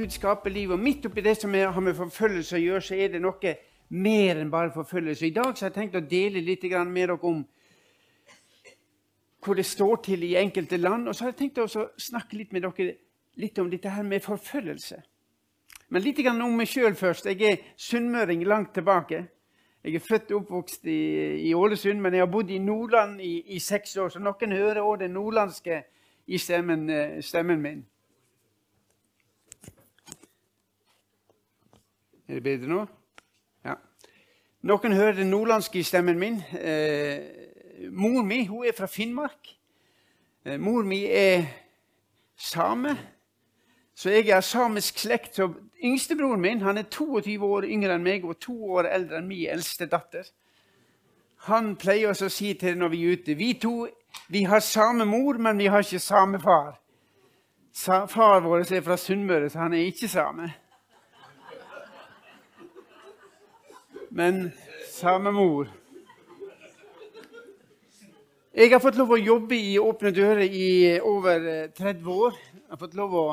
Gud skaper liv. Og midt oppi det som har med forfølgelse å gjøre, så er det noe mer enn bare forfølgelse. I dag har jeg tenkt å dele litt med dere om hvor det står til i enkelte land. Og så har jeg tenkt å snakke litt med dere litt om dette her med forfølgelse. Men litt om meg sjøl først. Jeg er sunnmøring langt tilbake. Jeg er født og oppvokst i, i Ålesund, men jeg har bodd i Nordland i, i seks år. Så noen hører òg det nordlandske i stemmen, eh, stemmen min. Er det bedre nå? Ja. Noen hører det nordlandske stemmen min. Eh, mor mi hun er fra Finnmark. Eh, mor mi er same. Så jeg er samisk slekt. Så Yngstebroren min han er 22 år yngre enn meg og to år eldre enn min eldste datter. Han pleier også å si til når vi er ute Vi to vi har samme mor, men vi har ikke samme far. Sa, far vår er fra Sunnmøre, så han er ikke same. Men samme mor. Jeg har fått lov å jobbe i Åpne dører i over 30 år. Jeg har fått lov å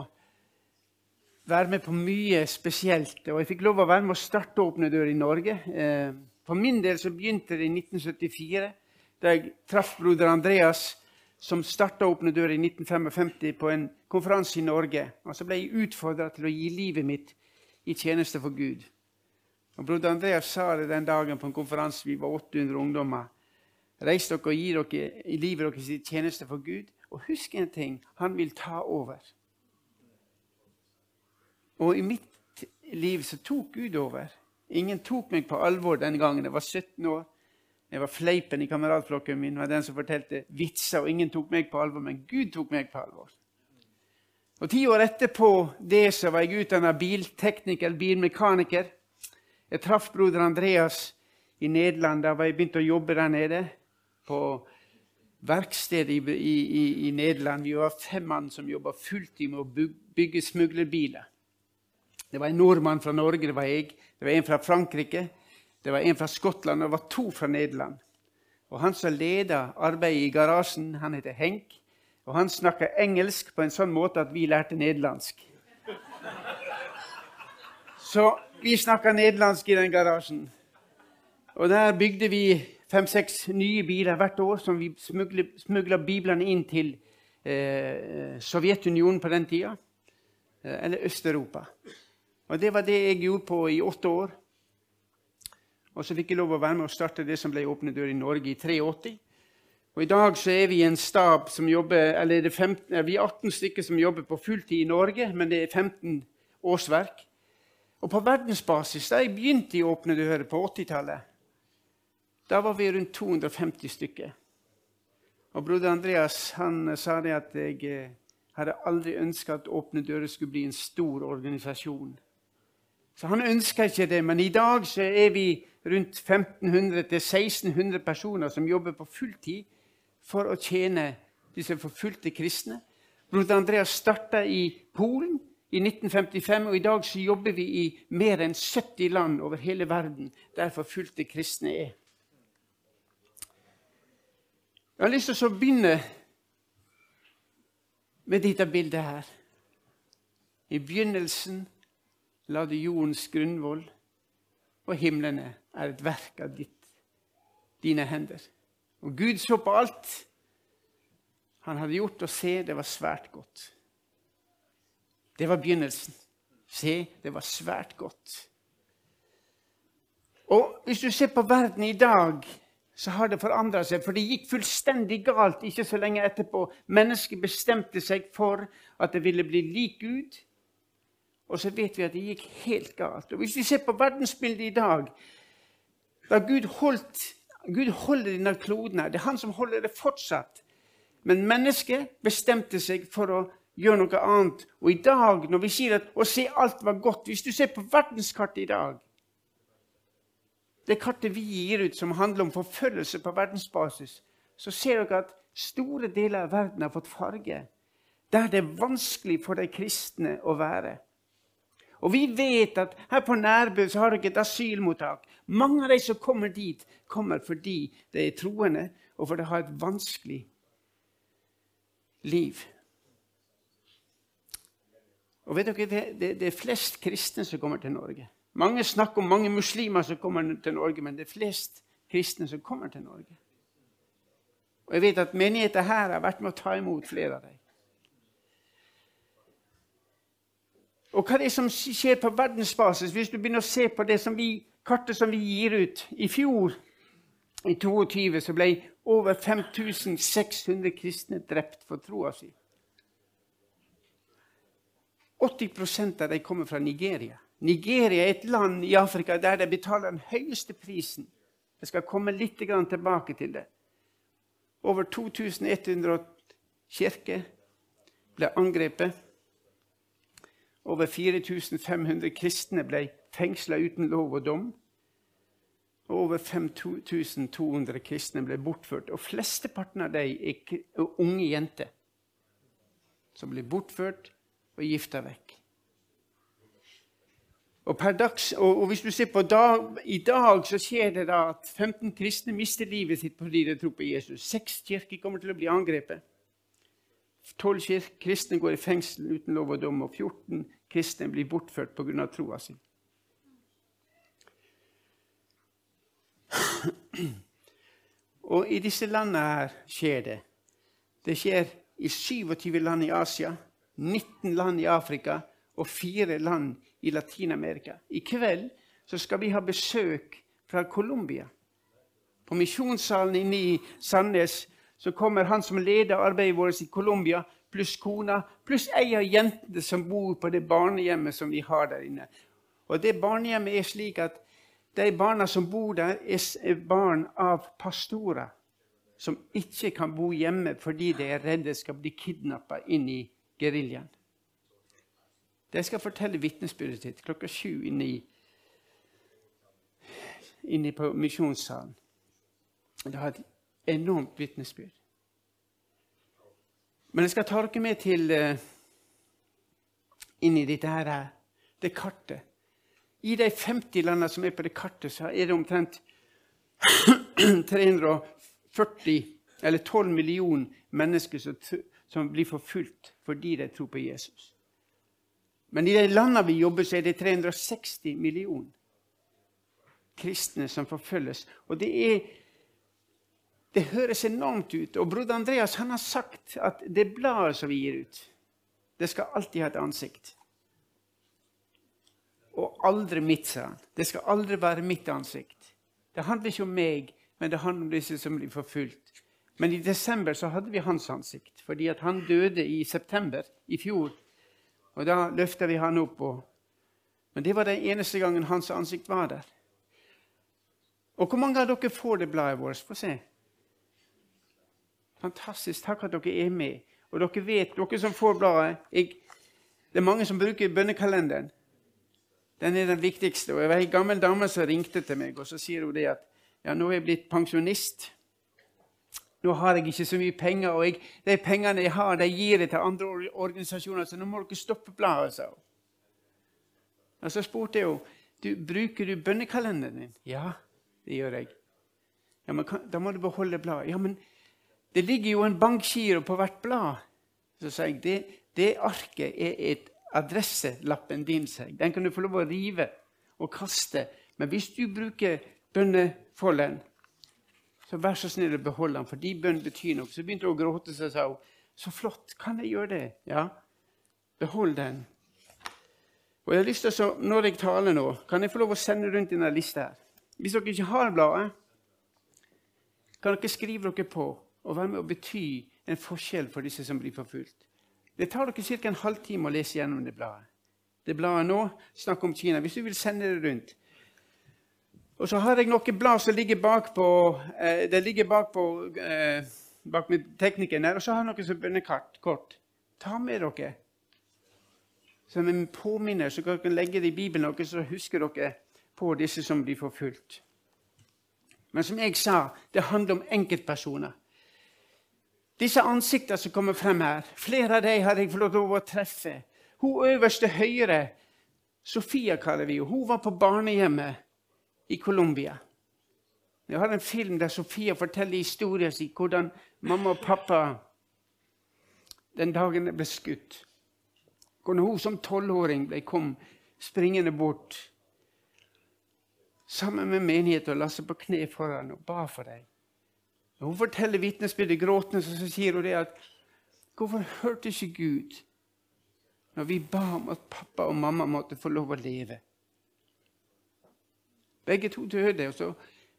være med på mye spesielt. Og jeg fikk lov å være med å starte Åpne dører i Norge. Eh, for min del så begynte det i 1974, da jeg traff broder Andreas, som starta Åpne dører i 1955 på en konferanse i Norge. Og så ble jeg utfordra til å gi livet mitt i tjeneste for Gud. Og Broder Andreas sa det den dagen på en konferanse. Vi var 800 ungdommer. Reis dere og gi dere i livet deres tjeneste for Gud. Og husk en ting han vil ta over. Og i mitt liv så tok Gud over. Ingen tok meg på alvor den gangen. Jeg var 17 år. Jeg var fleipen i kameratflokken min, var den som fortalte vitser. og Ingen tok meg på alvor, men Gud tok meg på alvor. Og Ti år etterpå det så var jeg utdanna biltekniker, bilmekaniker. Jeg traff broder Andreas i Nederland. Da jeg begynte å jobbe der nede. På verkstedet i, i, i Nederland. Vi var fem mann som jobba fulltid med å bygge smuglerbiler. Det var en nordmann fra Norge, det var jeg. Det var en fra Frankrike, det var en fra Skottland, og det var to fra Nederland. Og Han som leda arbeidet i garasjen, han heter Henk. Og han snakka engelsk på en sånn måte at vi lærte nederlandsk. Så vi snakka nederlandsk i den garasjen. Og der bygde vi fem-seks nye biler hvert år som vi smugla biblene inn til eh, Sovjetunionen på den tida. Eh, eller Øst-Europa. Og Det var det jeg gjorde på i åtte år. Og så fikk jeg lov å være med og starte det som ble Åpne dører i Norge i 83. Og I dag så er vi en stab som jobber, eller er 15, er vi er 18 stykker som jobber på fulltid i Norge, men det er 15 årsverk. Og på verdensbasis, Da jeg begynte i Åpne dører på 80-tallet, da var vi rundt 250 stykker. Og Broder Andreas han sa det at jeg eh, hadde aldri ønska at Åpne dører skulle bli en stor organisasjon. Så han ønska ikke det, men i dag så er vi rundt 1500-1600 personer som jobber på fulltid for å tjene disse forfulgte kristne. Broder Andreas starta i Polen i 1955, og i dag så jobber vi i mer enn 70 land over hele verden der forfulgte kristne er. Jeg har lyst til å begynne med dette bildet her. I begynnelsen la du jordens grunnvoll, og himlene er et verk av ditt, dine hender. Og Gud så på alt han hadde gjort, og se, det var svært godt. Det var begynnelsen. Se, det var svært godt. Og hvis du ser på verden i dag, så har det forandra seg. For det gikk fullstendig galt ikke så lenge etterpå. Mennesket bestemte seg for at det ville bli lik Gud. Og så vet vi at det gikk helt galt. Og Hvis vi ser på verdensbildet i dag da Gud, holdt, Gud holder denne kloden her, Det er han som holder det fortsatt. Men mennesket bestemte seg for å gjøre noe annet. Og i dag, når vi sier at å se alt var godt Hvis du ser på verdenskartet i dag Det kartet vi gir ut som handler om forfølgelse på verdensbasis, så ser dere at store deler av verden har fått farge. Der det er vanskelig for de kristne å være. Og vi vet at her på Nærbø så har dere et asylmottak. Mange av de som kommer dit, kommer fordi de er troende, og fordi de har et vanskelig liv. Og vet dere, det, det, det, er flest kristne som kommer til Norge. Mange snakker om mange muslimer som kommer til Norge, men det er flest kristne som kommer til Norge. Og jeg vet at menigheten her har vært med å ta imot flere av dem. Og hva det er som skjer på verdensbasis, hvis du begynner å se på det som vi, kartet som vi gir ut I fjor, i 22, så ble over 5600 kristne drept for troa si. 80 av dem kommer fra Nigeria. Nigeria er et land i Afrika der de betaler den høyeste prisen. Jeg skal komme litt tilbake til det. Over 2100 kirker ble angrepet. Over 4500 kristne ble fengsla uten lov og dom. Og over 5200 kristne ble bortført. Og flesteparten av dem er unge jenter som blir bortført og gifta vekk. Og, dags, og, og, hvis du ser på dag, I dag så skjer det da at 15 kristne mister livet sitt fordi de tror på Jesus. Seks kirker kommer til å bli angrepet. 12 kristne går i fengsel uten lov og dom, og 14 kristne blir bortført pga. troa si. Og i disse landene her skjer det. Det skjer i 27 land i Asia, 19 land i Afrika og 4 land i Latin-Amerika. I kveld skal vi ha besøk fra Colombia. På misjonssalen inne i Sandnes så kommer han som leder arbeidet vårt i Colombia, pluss kona, pluss ei av jentene som bor på det barnehjemmet som vi har der inne. Og det barnehjemmet er slik at de barna som bor der, er barn av pastorer som ikke kan bo hjemme fordi de er redde skal bli kidnappa inn i geriljaen. De skal fortelle vitnesbyrdet sitt klokka sju inne, inne på misjonssalen. Det har et enormt vitnesbyrd. Men jeg skal ta dere med til uh, inn i dette her, det kartet. I de 50 landene som er på det kartet, så er det omtrent 340 eller 12 millioner mennesker som, som blir forfulgt fordi de tror på Jesus. Men i de landene vi jobber, så er det 360 millioner kristne som forfølges. Og det, er, det høres enormt ut. Og broder Andreas han har sagt at det bladet som vi gir ut, det skal alltid ha et ansikt. Og aldri mitt, sa han. Det skal aldri være mitt ansikt. Det handler ikke om meg, men det handler om disse som blir forfulgt. Men i desember så hadde vi hans ansikt, fordi at han døde i september i fjor. Og Da løfta vi han opp. Og, men det var den eneste gangen hans ansikt var der. Og hvor mange av dere får det bladet vårt? Få se. Fantastisk. Takk at dere er med. Og dere vet, dere som får bladet jeg, Det er mange som bruker bønnekalenderen. Den er den viktigste. Og jeg var ei gammel dame som ringte til meg, og så sier hun det at ja, nå er jeg blitt pensjonist. Nå har jeg ikke så mye penger, og jeg, de pengene jeg har, de gir jeg til andre organisasjoner, så nå må dere stoppe bladet, sa hun. Og så spurte jeg henne bruker du bønnekalenderen din. Ja, det gjør jeg. Ja, men Da må du beholde bladet. Ja, men det ligger jo en bankgiro på hvert blad. Så sa jeg det, det arket er et adresselappen din. Sa jeg. Den kan du få lov å rive og kaste. Men hvis du bruker bønnefolderen, så vær så snill å beholde den, for de bønn betyr noe. Så begynte hun å gråte og sa så flott, kan jeg gjøre det? Ja, behold den. Og jeg har lyst til å, Når jeg taler nå, kan jeg få lov å sende rundt denne lista her. Hvis dere ikke har bladet, kan dere skrive dere på og være med å bety en forskjell for disse som blir forfulgt. Det tar dere ca. en halvtime å lese gjennom det bladet. Det bladet nå snakker om Kina. Hvis du vil sende det rundt, og så har jeg noen blad som ligger bakpå eh, det ligger bakpå eh, bak med teknikken her. Og så har jeg noen som bønnekart. Kort. Ta med dere. Som en påminner, så dere kan legge det i Bibelen, og så husker dere på disse som blir forfulgt. Men som jeg sa, det handler om enkeltpersoner. Disse ansiktene som kommer frem her, flere av dem har jeg fått lov å treffe. Hun øverste høyre, Sofia kaller vi henne, hun var på barnehjemmet i Colombia. Jeg har en film der Sofia forteller historien sin, hvordan mamma og pappa den dagen ble skutt. Hvordan hun som tolvåring kom springende bort sammen med menigheten og la seg på kne foran og ba for dem. Hun forteller vitnesbyrdet gråtende, så sier hun det at Hvorfor hørte ikke Gud når vi ba om at pappa og mamma måtte få lov å leve? Begge to døde, og så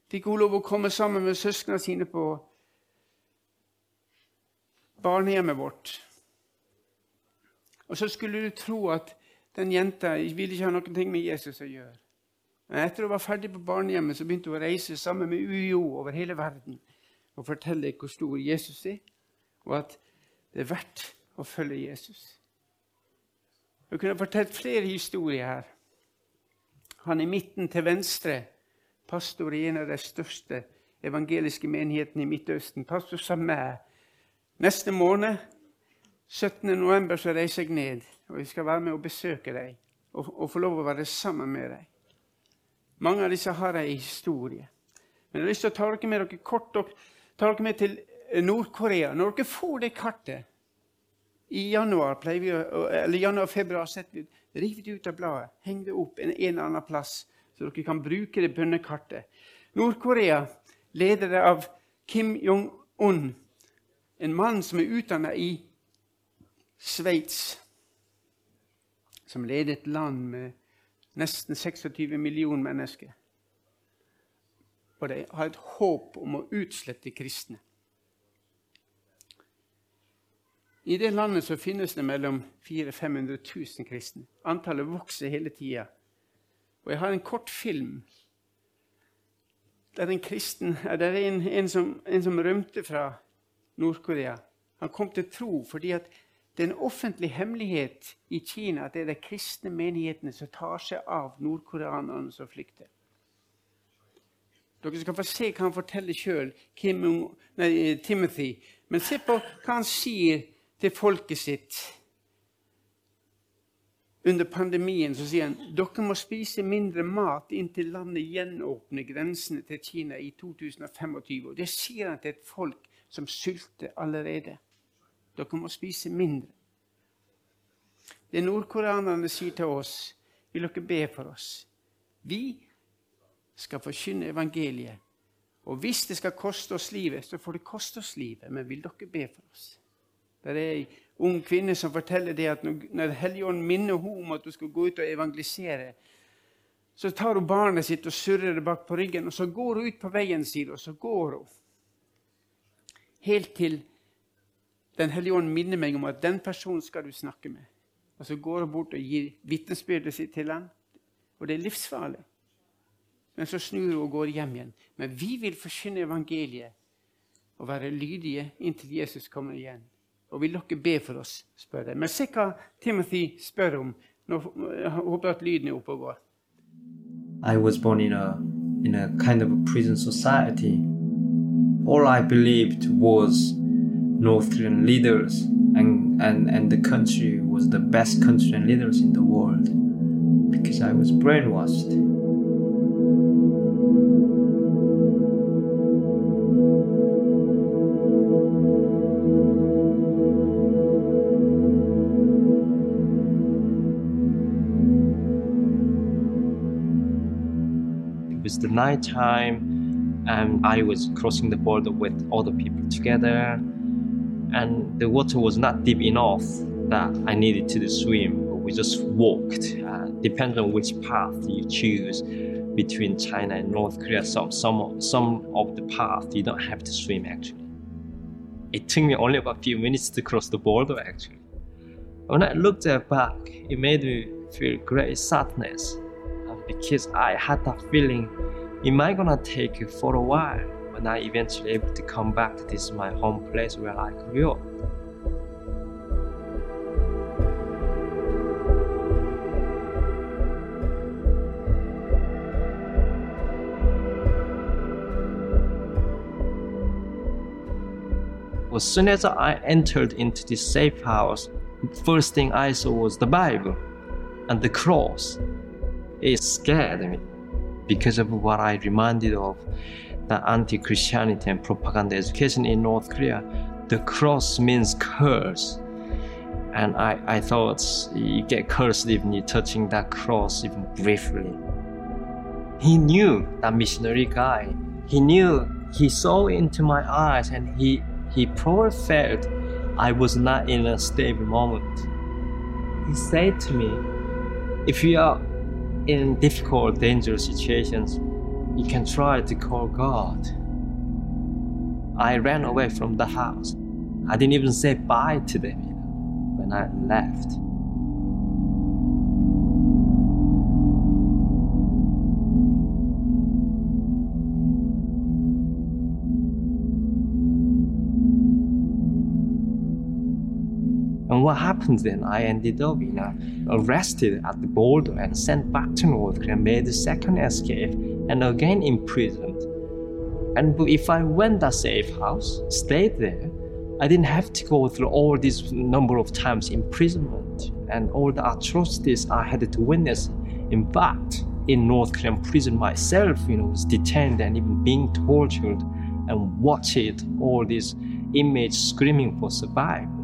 fikk hun lov å komme sammen med søsknene sine på barnehjemmet vårt. Og så skulle du tro at den jenta ville ikke ha noe med Jesus å gjøre. Men etter hun var ferdig på barnehjemmet så begynte hun å reise sammen med UiO over hele verden og fortelle hvor stor Jesus er, og at det er verdt å følge Jesus. Hun kunne fortalt flere historier her. Han i midten til venstre, pastor i en av de største evangeliske menighetene i Midtøsten, pastor Sameh. Neste måned, 17. november, så reiser jeg ned, og jeg skal være med og besøke deg og, og få lov å være sammen med deg. Mange av disse har ei historie. Men jeg har lyst til å ta dere med dere kort og ta dere med til Nord-Korea. Når dere får det kartet i januar, vi, eller januar-februar, setter vi riv det ut av bladet, heng det opp en, eller annen plass, så dere kan bruke det bønnekartet. Nord-Korea, ledet av Kim Jong-un, en mann som er utdanna i Sveits, som leder et land med nesten 26 millioner mennesker. Og de har et håp om å utslette kristne. I det landet så finnes det mellom 400 500 000 kristne. Antallet vokser hele tida. Og jeg har en kort film der en kristen, der er en, en, som, en som rømte fra Nord-Korea. Han kom til tro fordi at det er en offentlig hemmelighet i Kina at det er de kristne menighetene som tar seg av nordkoreanerne som flykter. Dere skal få se hva han forteller sjøl, Timothy. Men se på hva han sier til folket sitt. Under pandemien så sier han dere må spise mindre mat inntil landet gjenåpner grensene til Kina i 2025. Og det sier han til et folk som sulter allerede. Dere må spise mindre. Det nordkoreanerne sier til oss, vil dere be for oss. Vi skal forkynne evangeliet. Og hvis det skal koste oss livet, så får det koste oss livet. Men vil dere be for oss? Det er ei ung kvinne som forteller det at når Helligånden minner henne om at hun skal gå ut og evangelisere, så tar hun barnet sitt og surrer det bak på ryggen, og så går hun ut på veien sin, og så går hun. Helt til den hellige ånd minner meg om at den personen skal du snakke med. Og så går hun bort og gir vitnesbyrdet sitt til ham. Og det er livsfarlig. Men så snur hun og går hjem igjen. Men vi vil forkynne evangeliet og være lydige inntil Jesus kommer igjen. Og vil dere be for oss, spør jeg. Men se hva Timothy spør om. Nå jeg at lyden er oppe og går. I was born in a, in a kind of a prison society. All I believed was North Korean leaders and, and, and the country was the best country and leaders in the world because I was brainwashed. It was the night time and I was crossing the border with other people together and the water was not deep enough that I needed to swim. We just walked, uh, depending on which path you choose between China and North Korea. Some some some of the path you don't have to swim actually. It took me only about a few minutes to cross the border actually. When I looked back, it made me feel great sadness because I had that feeling, am might gonna take for a while? when I eventually able to come back to this my home place where I grew up. As soon as I entered into this safe house, first thing I saw was the Bible and the cross. It scared me because of what I reminded of the anti-Christianity and propaganda education in North Korea, the cross means curse. And I, I thought you get cursed even you touching that cross even briefly. He knew that missionary guy. He knew he saw into my eyes and he he probably felt I was not in a stable moment. He said to me, if you are in difficult, dangerous situations, you can try to call God. I ran away from the house. I didn't even say bye to them when I left. What happened then? I ended up, you uh, know, arrested at the border and sent back to North Korea, made the second escape, and again imprisoned. And if I went that safe house, stayed there, I didn't have to go through all this number of times imprisonment and all the atrocities I had to witness. In fact, in North Korean prison myself, you know, was detained and even being tortured and watched all these inmates screaming for survival.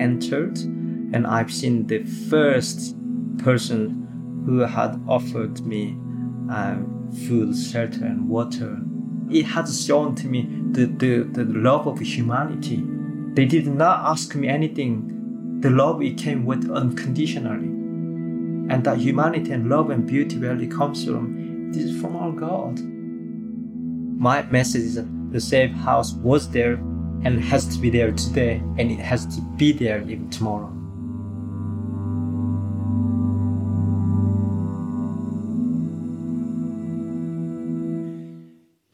Entered, and I've seen the first person who had offered me uh, food, shelter, and water. It has shown to me the, the, the love of humanity. They did not ask me anything. The love it came with unconditionally. And that humanity and love and beauty where it comes from, this is from our God. My message is that the safe house was there and it has to be there today and it has to be there even tomorrow.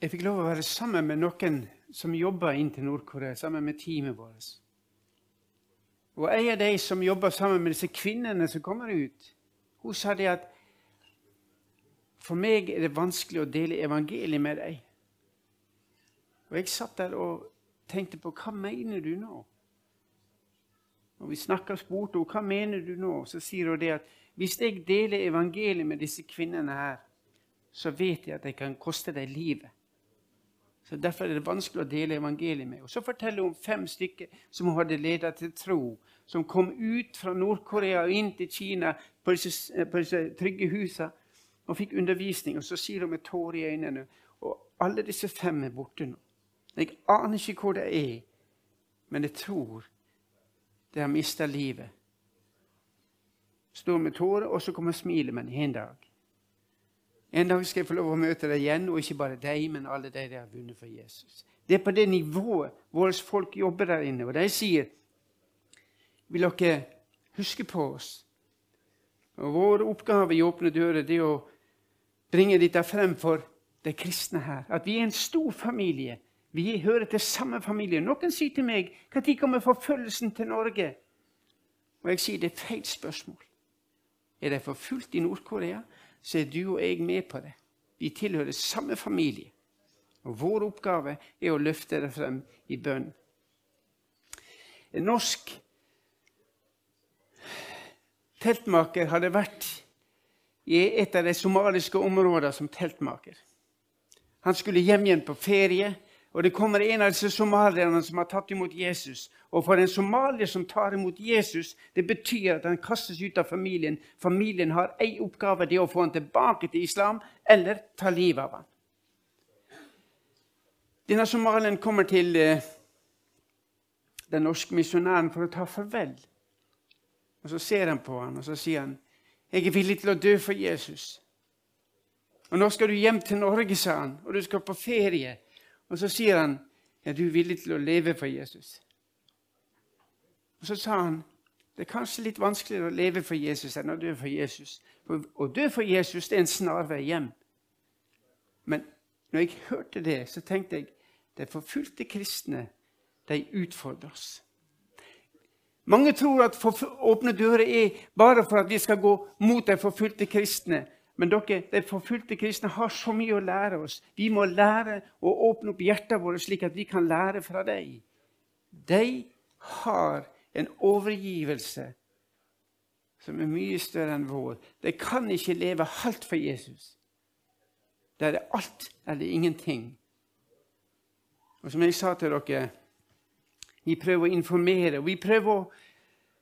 Jeg fikk lov å være sammen med noen som jobber inn til Nord-Korea, sammen med teamet vårt. Og en av de som jobber sammen med disse kvinnene som kommer ut, hun sa det at for meg er det vanskelig å dele evangeliet med deg. Og jeg satt der og tenkte på hva mener du nå? Når Vi snakka og spurte henne hva mener du nå? Så sier hun det at hvis jeg deler evangeliet med disse kvinnene her, så vet jeg at det kan koste deg livet. Så Derfor er det vanskelig å dele evangeliet med. Og Så forteller hun fem stykker som hun hadde ledet til tro, som kom ut fra Nord-Korea og inn til Kina på disse, på disse trygge husene og fikk undervisning. Og Så sier hun med tårer i øynene og alle disse fem er borte nå. Jeg aner ikke hvor det er, men jeg tror det har mista livet. Står med tårer, og så kommer smilet men en dag. En dag skal jeg få lov å møte deg igjen, og ikke bare deg, men alle de jeg har vunnet for Jesus. Det er på det nivået våre folk jobber der inne. Og de sier Vil dere huske på oss? Og Vår oppgave i Åpne dører er å bringe dette frem for de kristne her. At vi er en stor familie vi hører til samme familie. Noen sier til meg når kommer forfølgelsen til Norge? Og jeg sier det er feil spørsmål. Er de forfulgt i Nord-Korea, så er du og jeg med på det. Vi tilhører samme familie. Og vår oppgave er å løfte det frem i bønn. En norsk teltmaker hadde vært i et av de somaliske områdene som teltmaker. Han skulle hjem igjen på ferie. Og det kommer en av disse somalierne som har tatt imot Jesus. Og for en somalier som tar imot Jesus, det betyr at han kastes ut av familien. Familien har én oppgave, det er å få han tilbake til islam eller ta livet av han. Denne somalieren kommer til eh, den norske misjonæren for å ta farvel. Og Så ser han på han, og så sier han, 'Jeg er villig til å dø for Jesus.' Og nå skal du hjem til Norge, sa han, og du skal på ferie. Og så sier han, 'Er du villig til å leve for Jesus?' Og så sa han, 'Det er kanskje litt vanskeligere å leve for Jesus enn å dø for Jesus.' For å dø for Jesus det er en snarvei hjem. Men når jeg hørte det, så tenkte jeg de forfulgte kristne de utfordrer oss. Mange tror at åpne dører er bare for at vi skal gå mot de forfulgte kristne. Men dere, de forfulgte kristne har så mye å lære oss. Vi må lære å åpne opp hjertet vårt slik at vi kan lære fra dem. De har en overgivelse som er mye større enn vår. De kan ikke leve halvt for Jesus. Der er alt eller ingenting. Og som jeg sa til dere, vi prøver å informere, og vi prøver å,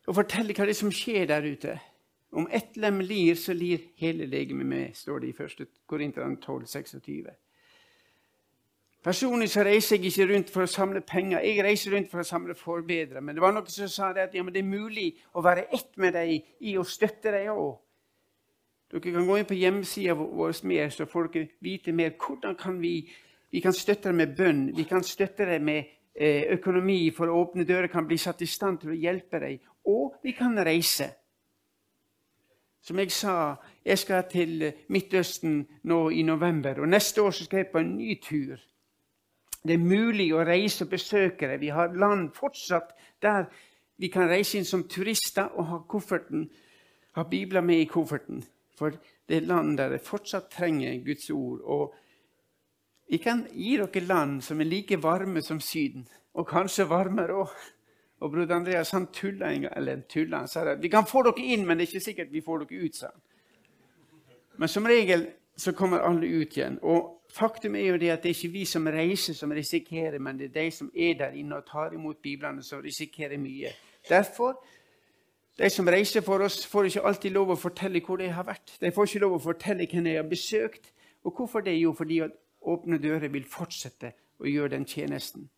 å fortelle hva det er som skjer der ute. Om ett lem lir, så lir hele legemet med, står det i 1. Korinteren 12, 26. Personlig så reiser jeg ikke rundt for å samle penger. Jeg reiser rundt for å samle forbedrere. Men det var noen som sa det at ja, det er mulig å være ett med deg i å støtte deg òg. Dere kan gå inn på hjemmesida vår mer, så får dere vite mer. Hvordan kan vi, vi kan støtte deg med bønn? Vi kan støtte deg med eh, økonomi for å åpne dører, kan bli satt i stand til å hjelpe deg. Og vi kan reise. Som jeg sa, jeg skal til Midtøsten nå i november. Og neste år skal jeg på en ny tur. Det er mulig å reise og besøke det. Vi har land fortsatt der vi kan reise inn som turister og ha kofferten, ha bibler med i kofferten. For det er land der det fortsatt trenger Guds ord. Og vi kan gi dere land som er like varme som Syden, og kanskje varmere òg. Og broder Andreas han tulla en gang, eller tulla, han sa det. vi kan få dere inn, men det er ikke sikkert vi får dere ut. sa han. Men som regel så kommer alle ut igjen. Og faktum er jo det at det er ikke vi som reiser, som risikerer, men det er de som er der inne og tar imot Biblene, som risikerer mye. Derfor de som reiser for oss, får ikke alltid lov å fortelle hvor de har vært. De får ikke lov å fortelle hvem de har besøkt. Og hvorfor det? Jo, fordi at Åpne dører vil fortsette å gjøre den tjenesten.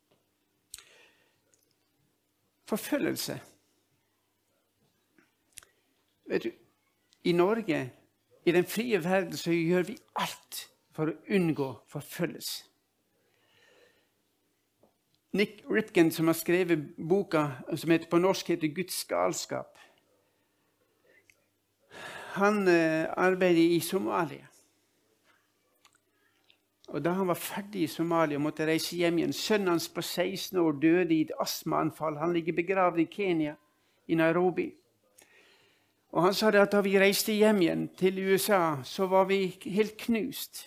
Forfølgelse. Vet du, I Norge i den frie verden så gjør vi alt for å unngå forfølgelse. Nick Ripken, som har skrevet boka som heter, på norsk heter 'Guds galskap', han eh, arbeider i Somalia. Og Da han var ferdig i Somalia og måtte reise hjem igjen Sønnen hans på 16 år døde i et astmaanfall. Han ligger begravd i Kenya, i Nairobi. Og han sa det at da vi reiste hjem igjen til USA, så var vi helt knust.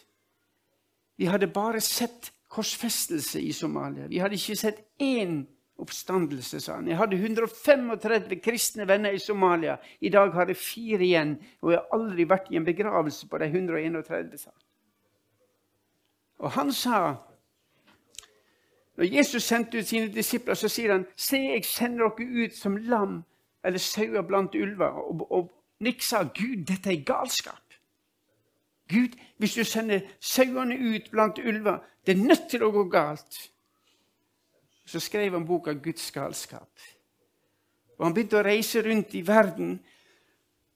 Vi hadde bare sett korsfestelse i Somalia. Vi hadde ikke sett én oppstandelse, sa han. Jeg hadde 135 kristne venner i Somalia. I dag har jeg fire igjen, og jeg har aldri vært i en begravelse på de 131, sa han. Og han sa Når Jesus sendte ut sine disipler, så sier han, 'Se, jeg sender dere ut som lam eller sauer blant ulver. Og, og Nick sa Gud, dette er galskap. Gud, hvis du sender sauene ut blant ulver, det er nødt til å gå galt. Så skrev han boka 'Guds galskap'. Og Han begynte å reise rundt i verden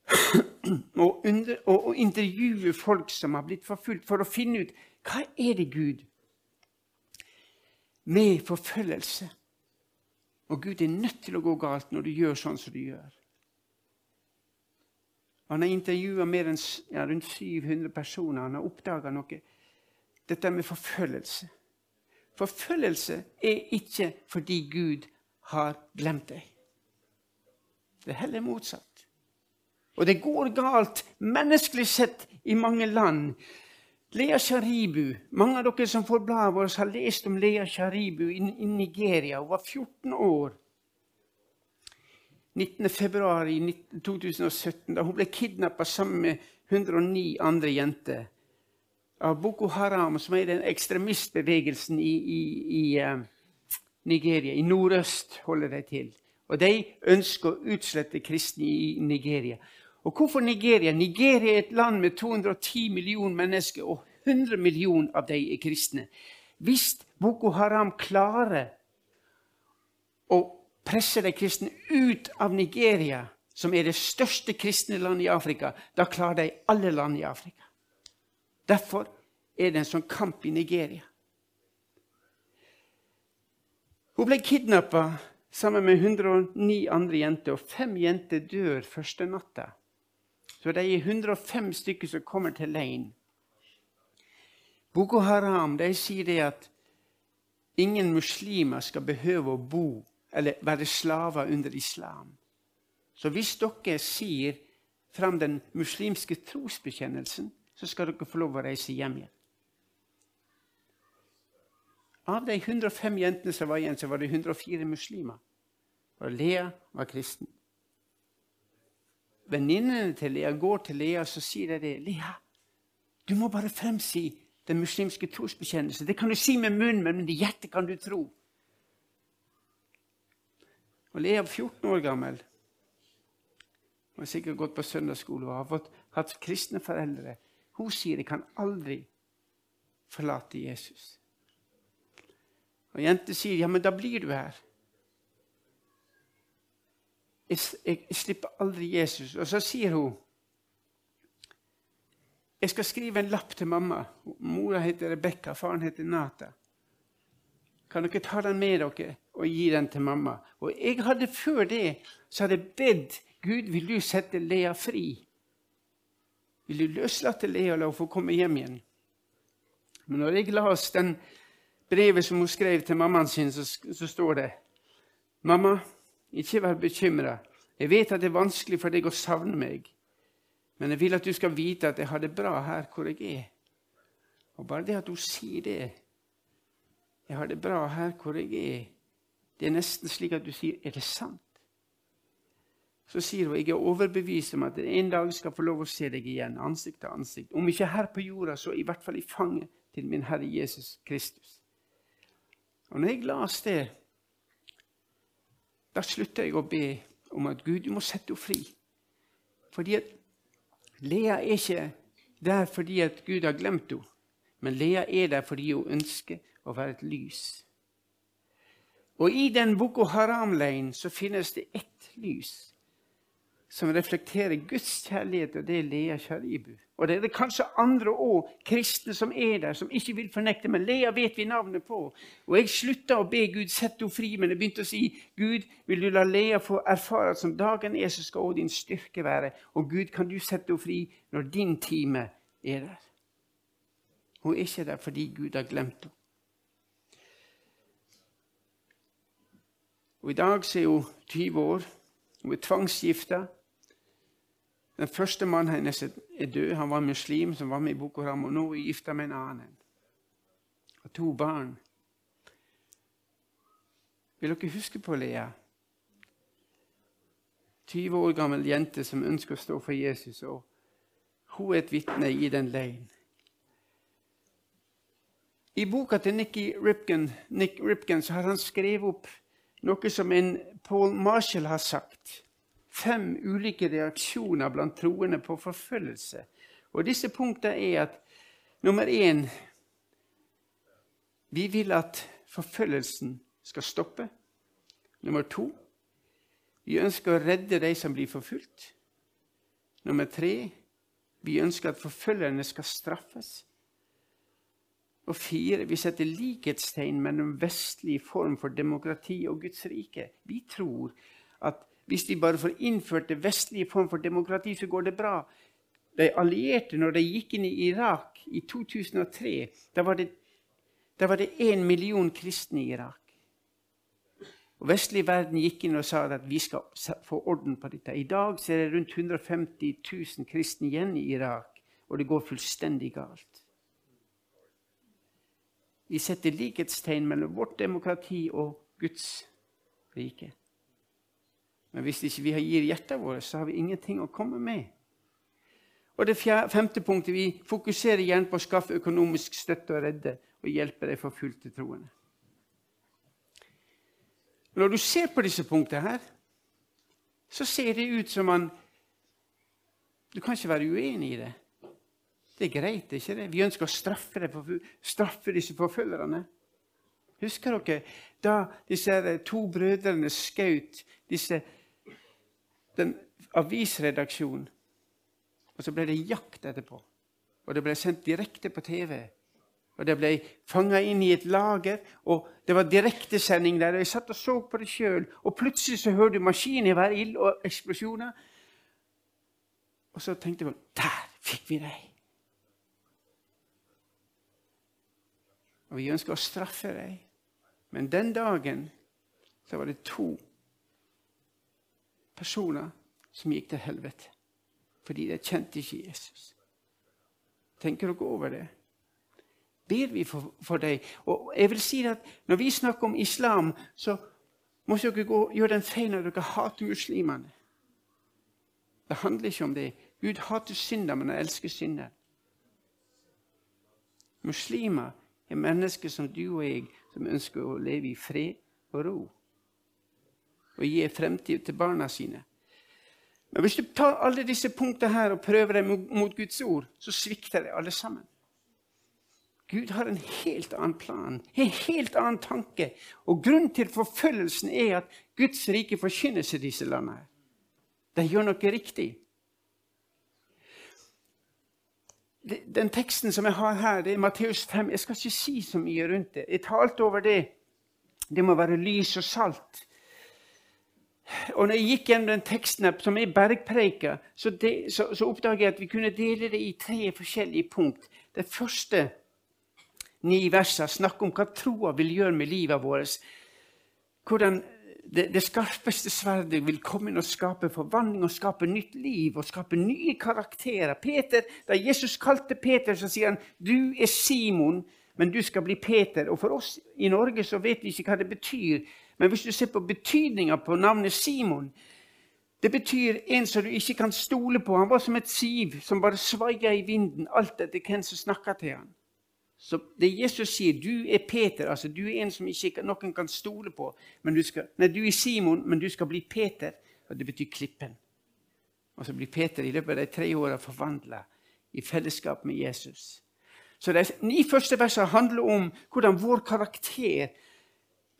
og, under, og, og intervjue folk som har blitt forfulgt, for å finne ut hva er det Gud med forfølgelse og Gud er nødt til å gå galt når du gjør sånn som du gjør. Han har intervjua ja, rundt 700 personer. Han har oppdaga noe. Dette med forfølgelse. Forfølgelse er ikke fordi Gud har glemt deg. Det er heller motsatt. Og det går galt menneskelig sett i mange land. Lea Sharibu Mange av dere som får bladet vårt, har lest om Lea Sharibu i, i Nigeria. Hun var 14 år 19.2.2017, da hun ble kidnappa sammen med 109 andre jenter av Boko Haram, som er den ekstremistbevegelsen i, i, i uh, Nigeria. I nordøst holder de til. Og de ønsker å utslette kristne i Nigeria. Og hvorfor Nigeria? Nigeria er et land med 210 millioner mennesker, og 100 millioner av dem er kristne. Hvis Boko Haram klarer å presse de kristne ut av Nigeria, som er det største kristne landet i Afrika, da klarer de alle land i Afrika. Derfor er det en sånn kamp i Nigeria. Hun ble kidnappa sammen med 109 andre jenter, og fem jenter dør første natta. Så det er 105 stykker som kommer til leiren. Boko Haram de sier det at ingen muslimer skal behøve å bo eller være slaver under islam. Så hvis dere sier fram den muslimske trosbekjennelsen, så skal dere få lov å reise hjem igjen. Av de 105 jentene som var igjen, så var det 104 muslimer. Og Lea var kristen. Venninnene til Lea går til Lea så sier de det. 'Lea, du må bare fremsi den muslimske trosbekjennelse.' 'Det kan du si med munnen, men med hjertet kan du tro.' Og Lea var 14 år gammel. Hun har sikkert gått på søndagsskole og har fått, hatt kristne foreldre. Hun sier de kan aldri forlate Jesus. Og jenter sier, 'Ja, men da blir du her.' Jeg, jeg, slipper aldri Jesus. Og så sier hun, 'Jeg skal skrive en lapp til mamma.' Mora heter Rebekka, faren heter Nata. Kan dere ta den med dere og gi den til mamma? Og jeg hadde Før det så hadde jeg bedt Gud, vil du sette Lea fri? Vil du løslate Lea og la henne få komme hjem igjen? Men når jeg las den brevet som hun skrev til mammaen sin, så, så står det Mamma, ikke vær bekymra. Jeg vet at det er vanskelig for deg å savne meg, men jeg vil at du skal vite at jeg har det bra her hvor jeg er. Og bare det at hun sier det Jeg har det bra her hvor jeg er. Det er nesten slik at du sier Er det sant? Så sier hun jeg er overbevist om at jeg en dag skal få lov å se deg igjen, ansikt til ansikt. Om ikke her på jorda, så i hvert fall i fanget til min Herre Jesus Kristus. Og når jeg las det, da slutta jeg å be om at Gud, du må sette henne fri. Fordi at Lea er ikke der fordi at Gud har glemt henne, men Lea er der fordi hun ønsker å være et lys. Og i den Boko Haram-leiren så finnes det ett lys som reflekterer Guds kjærlighet, og det er Lea Sharibu. Og det er det kanskje andre òg, kristne, som er der, som ikke vil fornekte. Men Lea vet vi navnet på. Og jeg slutta å be Gud sette henne fri, men jeg begynte å si Gud, vil du la Lea få erfare at som dagen er, så skal også din styrke være. Og Gud, kan du sette henne fri når din time er der? Hun er ikke der fordi Gud har glemt henne. Og I dag så er hun 20 år. Hun er tvangsgifta. Den første mannen hennes er død. Han var muslim som var med i Boko Haram. Og nå er gifta med en annen. Og to barn. Vil dere huske på Lea? 20 år gammel jente som ønsker å stå for Jesus. og Hun er et vitne i den leiren. I boka til Ripken, Nick Ripken har han skrevet opp noe som en Paul Marshall har sagt fem ulike reaksjoner blant troende på forfølgelse. Og disse punktene er at nummer én Vi vil at forfølgelsen skal stoppe. Nummer to vi ønsker å redde de som blir forfulgt. Nummer tre vi ønsker at forfølgerne skal straffes. Og fire vi setter likhetstegn mellom vestlig form for demokrati og Guds rike. Vi tror at hvis de bare får innført det vestlige form for demokrati, så går det bra. De allierte, når de gikk inn i Irak i 2003, da var det, da var det én million kristne i Irak. Og Vestlig verden gikk inn og sa at vi skal få orden på dette. I dag er det rundt 150 000 kristne igjen i Irak, og det går fullstendig galt. Vi setter likhetstegn mellom vårt demokrati og Guds rike. Men hvis ikke vi gir hjertet vårt, så har vi ingenting å komme med. Og det fjerde, femte punktet, Vi fokuserer gjerne på å skaffe økonomisk støtte og redde og hjelpe de forfulgte troende. Når du ser på disse punktene her, så ser det ut som man Du kan ikke være uenig i det. Det er greit, ikke det? Vi ønsker å straffe, det, straffe disse forfølgerne. Husker dere da disse to brødrene skjøt disse den avisredaksjonen. Og så ble det jakt etterpå. Og det ble sendt direkte på TV. Og det ble fanga inn i et lager, og det var direktesending der. og Jeg satt og så på det sjøl, og plutselig så hører du maskingevær, ild og eksplosjoner. Og så tenkte jeg Der fikk vi deg! Og vi ønsker å straffe deg. Men den dagen så var det to personer som gikk til helvete fordi de kjente ikke Jesus. Tenker dere over det? Ber vi for, for deg? Og jeg vil si at Når vi snakker om islam, så må dere gå, gjøre den feilen at dere hater muslimene. Det handler ikke om det. Gud hater synder, men han elsker synder. Muslimer er mennesker som du og jeg, som ønsker å leve i fred og ro. Og gi fremtid til barna sine. Men hvis du tar alle disse punktene her og prøver dem mot Guds ord, så svikter det alle sammen. Gud har en helt annen plan, en helt annen tanke. Og grunnen til forfølgelsen er at Guds rike forkynnes i disse landene. De gjør noe riktig. Den teksten som jeg har her, det er Matteus 5. Jeg skal ikke si så mye rundt det. Jeg talte over det. Det må være lys og salt. Og når jeg gikk gjennom den teksten som er bergpreika, så, så, så oppdaget jeg at vi kunne dele det i tre forskjellige punkt. Det første ni versene snakker om hva troa vil gjøre med livet vårt. Hvordan det, det, skarpeste sverdet vil komme inn og skape forvandling og skape nytt liv og skape nye karakterer. Peter, Da Jesus kalte Peter, så sier han, 'Du er Simon, men du skal bli Peter.' Og For oss i Norge så vet vi ikke hva det betyr. Men hvis du ser på betydninga på navnet Simon Det betyr en som du ikke kan stole på. Han var som et siv som bare svaia i vinden, alt etter hvem som snakka til han. Så det Jesus sier, du er Peter, altså du er en som ikke noen kan stole på. Du, skal, nei, du er Simon, men du skal bli Peter. Og det betyr klippen. Og så blir Peter i løpet av de tre åra forvandla i fellesskap med Jesus. Så De ni første versene handler om hvordan vår karakter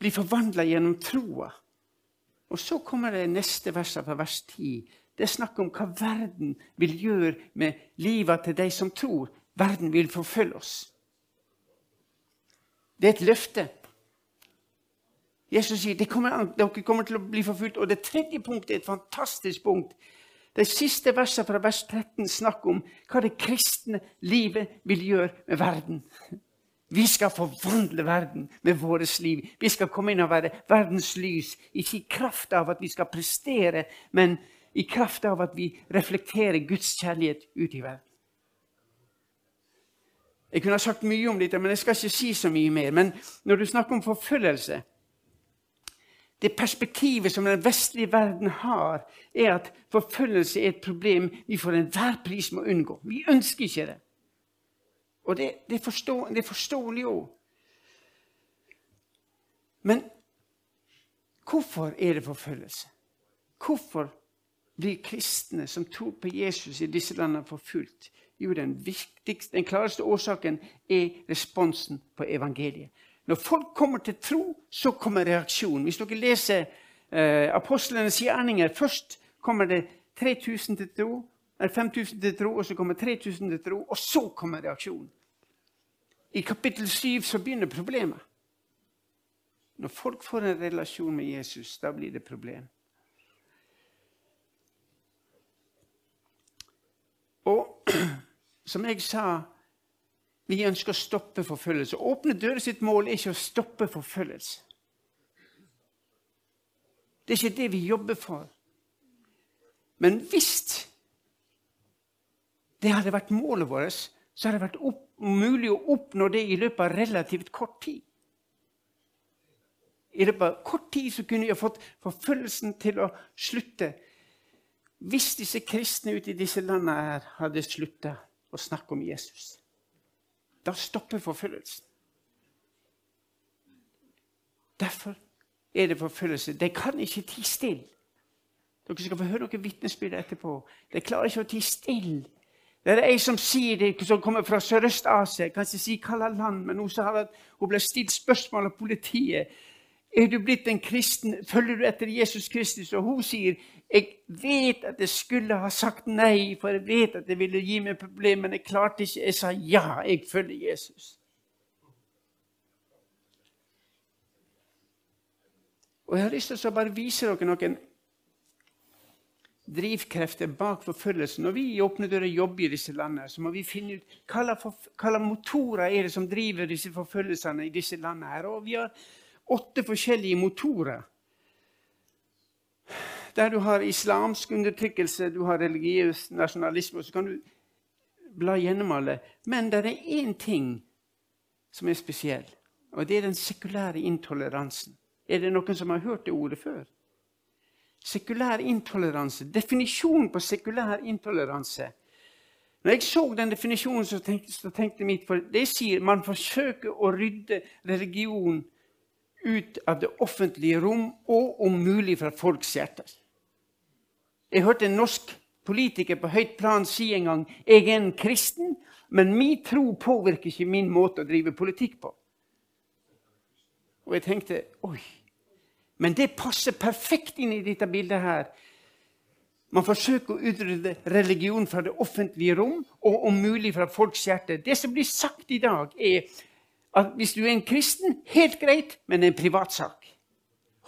blir forvandla gjennom troa. Og så kommer det neste vers fra vers 10. Det er snakk om hva verden vil gjøre med livet til de som tror. Verden vil forfølge oss. Det er et løfte. Jesus sier kommer, dere kommer til å bli forfulgt. Og det tredje punktet er et fantastisk punkt. De siste versene fra vers 13 snakker om hva det kristne livet vil gjøre med verden. Vi skal forvandle verden med vårt liv. Vi skal komme inn og være verdens lys. Ikke i kraft av at vi skal prestere, men i kraft av at vi reflekterer Guds kjærlighet ut i verden. Jeg kunne ha sagt mye om dette, men jeg skal ikke si så mye mer. Men når du snakker om forfølgelse Det perspektivet som den vestlige verden har, er at forfølgelse er et problem vi for enhver pris må unngå. Vi ønsker ikke det. Og det, det, er, forstå, det forstår òg. Men hvorfor er det forfølgelse? Hvorfor blir kristne som tror på Jesus i disse landene, forfulgt? Jo, den, viktigste, den klareste årsaken er responsen på evangeliet. Når folk kommer til tro, så kommer reaksjonen. Hvis dere leser eh, apostlenes gjerninger Først kommer det 3000 til tro, 5000 til tro, og så kommer 3000 til tro, og så kommer reaksjonen. I kapittel 7 så begynner problemet. Når folk får en relasjon med Jesus, da blir det problem. Og som jeg sa, vi ønsker å stoppe forfølgelse. Åpne dører sitt mål er ikke å stoppe forfølgelse. Det er ikke det vi jobber for. Men hvis det hadde vært målet vårt, så hadde det vært opp, mulig å oppnå det i løpet av relativt kort tid. I løpet av kort tid så kunne vi ha fått forfølgelsen til å slutte. Hvis disse kristne ute i disse landene her hadde slutta å snakke om Jesus. Da stopper forfølgelsen. Derfor er det forfølgelse. De kan ikke tie stille. Dere skal få høre noen vitnesbyrd etterpå. De klarer ikke å tie stille. Det er ei som sier det, som kommer fra Sørøst-Asia. Jeg kan ikke si hvilket land, men hun sa at hun ble stilt spørsmål av politiet. Er du blitt en kristen? Følger du etter Jesus Kristus? Og hun sier jeg vet at jeg skulle ha sagt nei, for jeg vet at det ville gi meg problemer, men jeg klarte ikke. Jeg sa ja, jeg følger Jesus. Og Jeg har lyst til å bare vise dere noen drivkrefter bak forfølgelsen. Når vi i Åpne dører jobber i disse landene, så må vi finne ut hva slags motorer er det som driver disse forfølgelsene i disse landene. her. Og Vi har åtte forskjellige motorer der du har islamsk undertrykkelse, du har religiøs nasjonalisme, så kan du bla gjennom alle. Men det er én ting som er spesiell, og det er den sekulære intoleransen. Er det noen som har hørt det ordet før? Sekulær intoleranse. Definisjonen på sekulær intoleranse. Når jeg så den definisjonen, så tenkte, så tenkte mitt for Det sier man forsøker å rydde religion ut av det offentlige rom og om mulig fra folks hjerter. Jeg hørte en norsk politiker på høyt plan si en gang jeg er en kristen, men min tro påvirker ikke min måte å drive politikk på. Og jeg tenkte oi, men det passer perfekt inn i dette bildet her. Man forsøker å utrydde religion fra det offentlige rom og om mulig fra folks hjerte. Det som blir sagt i dag, er at hvis du er en kristen, helt greit, men det er en privatsak.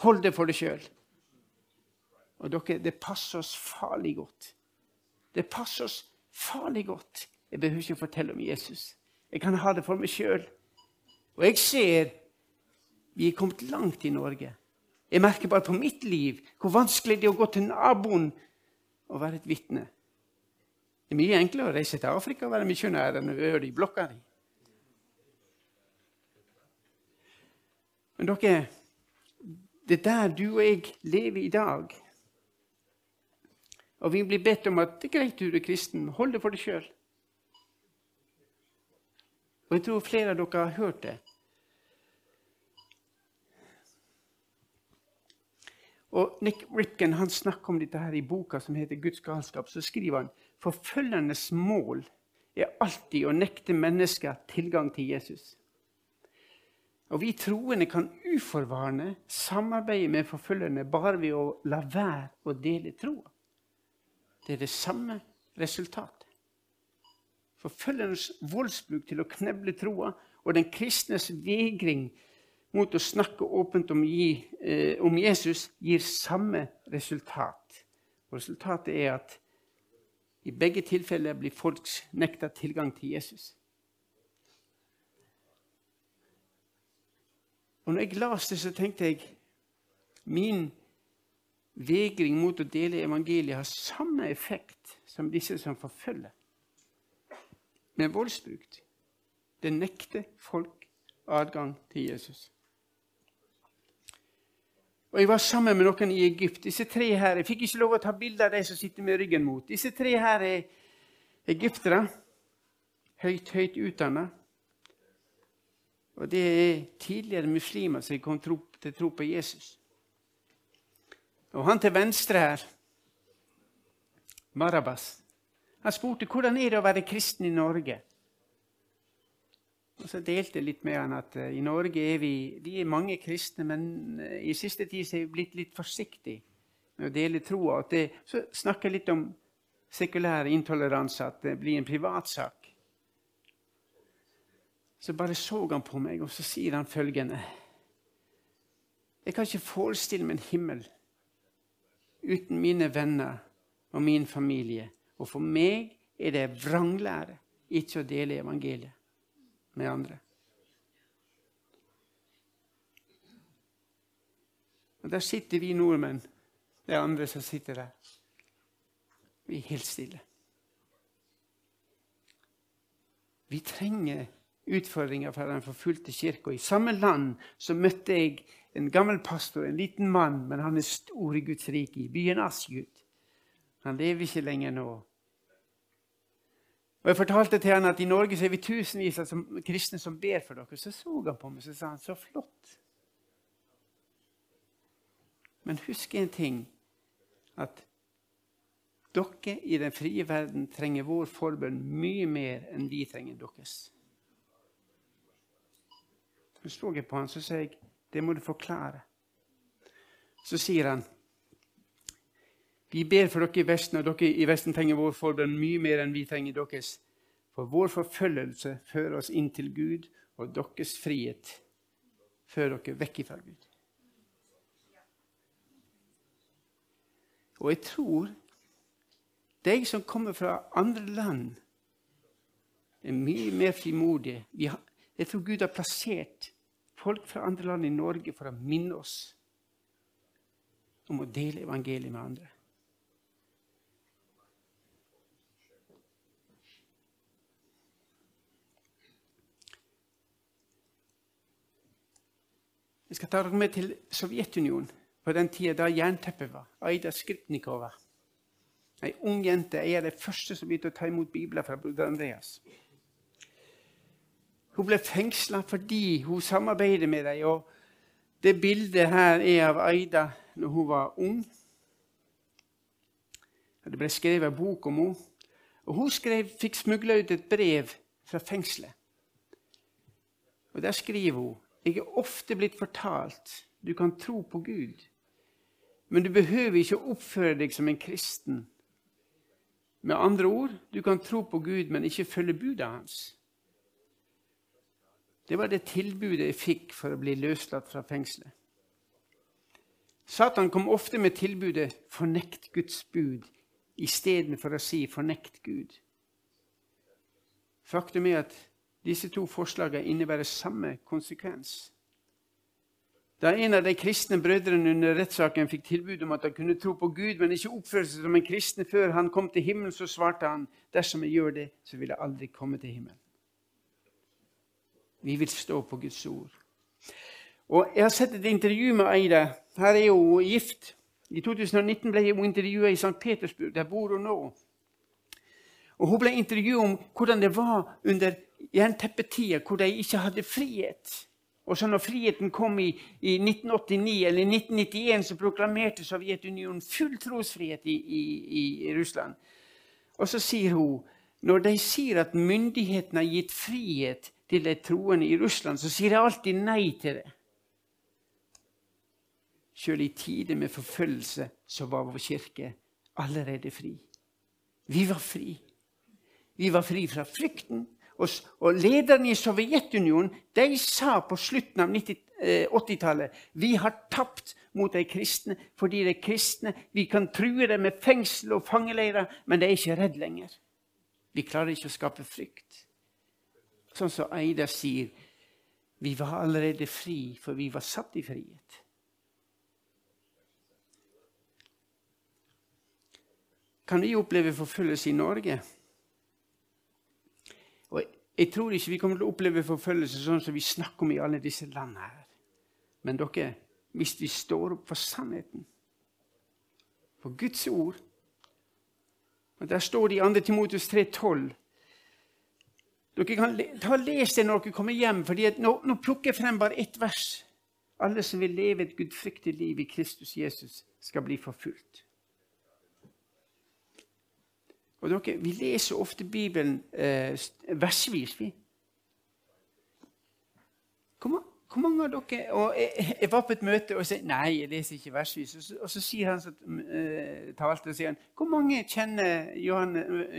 Hold det for deg sjøl. Og dere, det passer oss farlig godt. Det passer oss farlig godt. Jeg behøver ikke fortelle om Jesus. Jeg kan ha det for meg sjøl. Og jeg ser vi er kommet langt i Norge. Jeg merker bare på mitt liv hvor vanskelig det er å gå til naboen og være et vitne. Det er mye enklere å reise til Afrika og være misjonær enn å gjøre det i blokka di. Men dere, det er der du og jeg lever i dag. Og vi blir bedt om at det er greit du er kristen, hold det for deg sjøl. Og jeg tror flere av dere har hørt det. Og Nick Ripken han snakker om dette her i boka som heter 'Guds galskap'. Så skriver han forfølgernes mål er alltid å nekte mennesker tilgang til Jesus. Og Vi troende kan uforvarende samarbeide med forfølgerne bare ved å la være å dele troa. Det er det samme resultatet. Forfølgernes voldsbruk til å kneble troa og den kristnes vegring mot å snakke åpent om, gi, eh, om Jesus gir samme resultat. Og resultatet er at i begge tilfeller blir folk nekta tilgang til Jesus. Og når jeg leste det, så tenkte jeg min vegring mot å dele evangeliet har samme effekt som disse som forfølger. Med voldsbruk. Det nekter folk adgang til Jesus. Og Jeg var sammen med noen i Egypt. Disse tre her, Jeg fikk ikke lov å ta bilde av de som sitter med ryggen mot. Disse tre her er egyptere. Høyt, høyt utdanna. Og det er tidligere muslimer som kom til å tro på Jesus. Og han til venstre her, Marabas, han spurte hvordan er det å være kristen i Norge. Og så delte jeg litt med han at uh, i Norge er vi, vi er mange kristne, men uh, i siste tid er vi blitt litt forsiktige med å dele troa. Så snakker jeg litt om sekulær intoleranse, at det blir en privatsak. Så bare så han på meg, og så sier han følgende Jeg kan ikke forestille meg en himmel uten mine venner og min familie. Og for meg er det vranglære ikke å dele evangeliet med andre. Og Der sitter vi nordmenn, det er andre som sitter der. Vi er helt stille. Vi trenger utfordringer fra den forfulgte kirka. I samme land så møtte jeg en gammel pastor, en liten mann, men han er stor i Guds rike, i byen Asgut. Han lever ikke lenger nå. Og Jeg fortalte til han at i Norge så er vi tusenvis av kristne som ber for dere. Så så han på meg så sa han, så flott. Men husk en ting. At dere i den frie verden trenger vår forbønn mye mer enn vi trenger deres. Så så jeg på han, så sa jeg, det må du forklare. Så sier han vi ber for dere i Vesten, og dere i Vesten trenger vår forbønn mye mer enn vi trenger deres. For vår forfølgelse fører oss inn til Gud, og deres frihet fører dere vekk fra Gud. Og jeg tror deg som kommer fra andre land, er mye mer frimodige. Jeg tror Gud har plassert folk fra andre land i Norge for å minne oss om å dele evangeliet med andre. Jeg skal ta dere med til Sovjetunionen på den tida da jernteppet var. Aida Skripnikova. Ei ung jente. ei er det første som begynte å ta imot bibler fra bror Andreas. Hun ble fengsla fordi hun samarbeider med dem. Og det bildet her er av Aida når hun var ung. Det ble skrevet en bok om henne. Og hun skrev, fikk smugla ut et brev fra fengselet. Og Der skriver hun jeg er ofte blitt fortalt du kan tro på Gud, men du behøver ikke å oppføre deg som en kristen. Med andre ord, du kan tro på Gud, men ikke følge budet hans. Det var det tilbudet jeg fikk for å bli løslatt fra fengselet. Satan kom ofte med tilbudet 'fornekt Guds bud' istedenfor å si 'fornekt Gud'. Faktum er at disse to forslagene innebærer samme konsekvens. Da en av de kristne brødrene under rettssaken fikk tilbud om at han kunne tro på Gud, men ikke oppføre seg som en kristen før han kom til himmelen, så svarte han dersom jeg gjør det, så vil jeg aldri komme til himmelen. Vi vil stå på Guds ord. Og Jeg har sett et intervju med Eide. Her er hun gift. I 2019 ble hun intervjua i St. Petersburg. Der bor hun nå. Og Hun ble intervjua om hvordan det var under jernteppetida, hvor de ikke hadde frihet. Og så når friheten kom i, i 1989 eller 1991, så proklamerte Sovjetunionen full trosfrihet i, i, i Russland. Og så sier hun når de sier at myndighetene har gitt frihet til de troende i Russland, så sier de alltid nei til det. Selv i tider med forfølgelse så var vår kirke allerede fri. Vi var fri. Vi var fri fra frykten. Og, og lederne i Sovjetunionen de sa på slutten av 80-tallet eh, vi har tapt mot de kristne fordi de kristne Vi kan true dem med fengsel og fangeleirer, men de er ikke redde lenger. Vi klarer ikke å skape frykt. Sånn som Eida sier, vi var allerede fri, for vi var satt i frihet. Kan vi oppleve forfølgelse i Norge? Jeg tror ikke vi kommer til å oppleve forfølgelse sånn som vi snakker om i alle disse landene her. Men dere, hvis vi står opp for sannheten, for Guds ord og Der står det i 2. Timotus 3,12 Dere kan ta og lese det når dere kommer hjem, for nå, nå plukker jeg frem bare ett vers. Alle som vil leve et gudfryktig liv i Kristus Jesus, skal bli forfulgt. Og dere, Vi leser ofte Bibelen eh, versvis. vi. Hvor, hvor, mange av dere og jeg, jeg, var på et møte og sa nei, jeg leser ikke versvis. Og så, og så sier han som eh, talte, sier han, hvor mange kjenner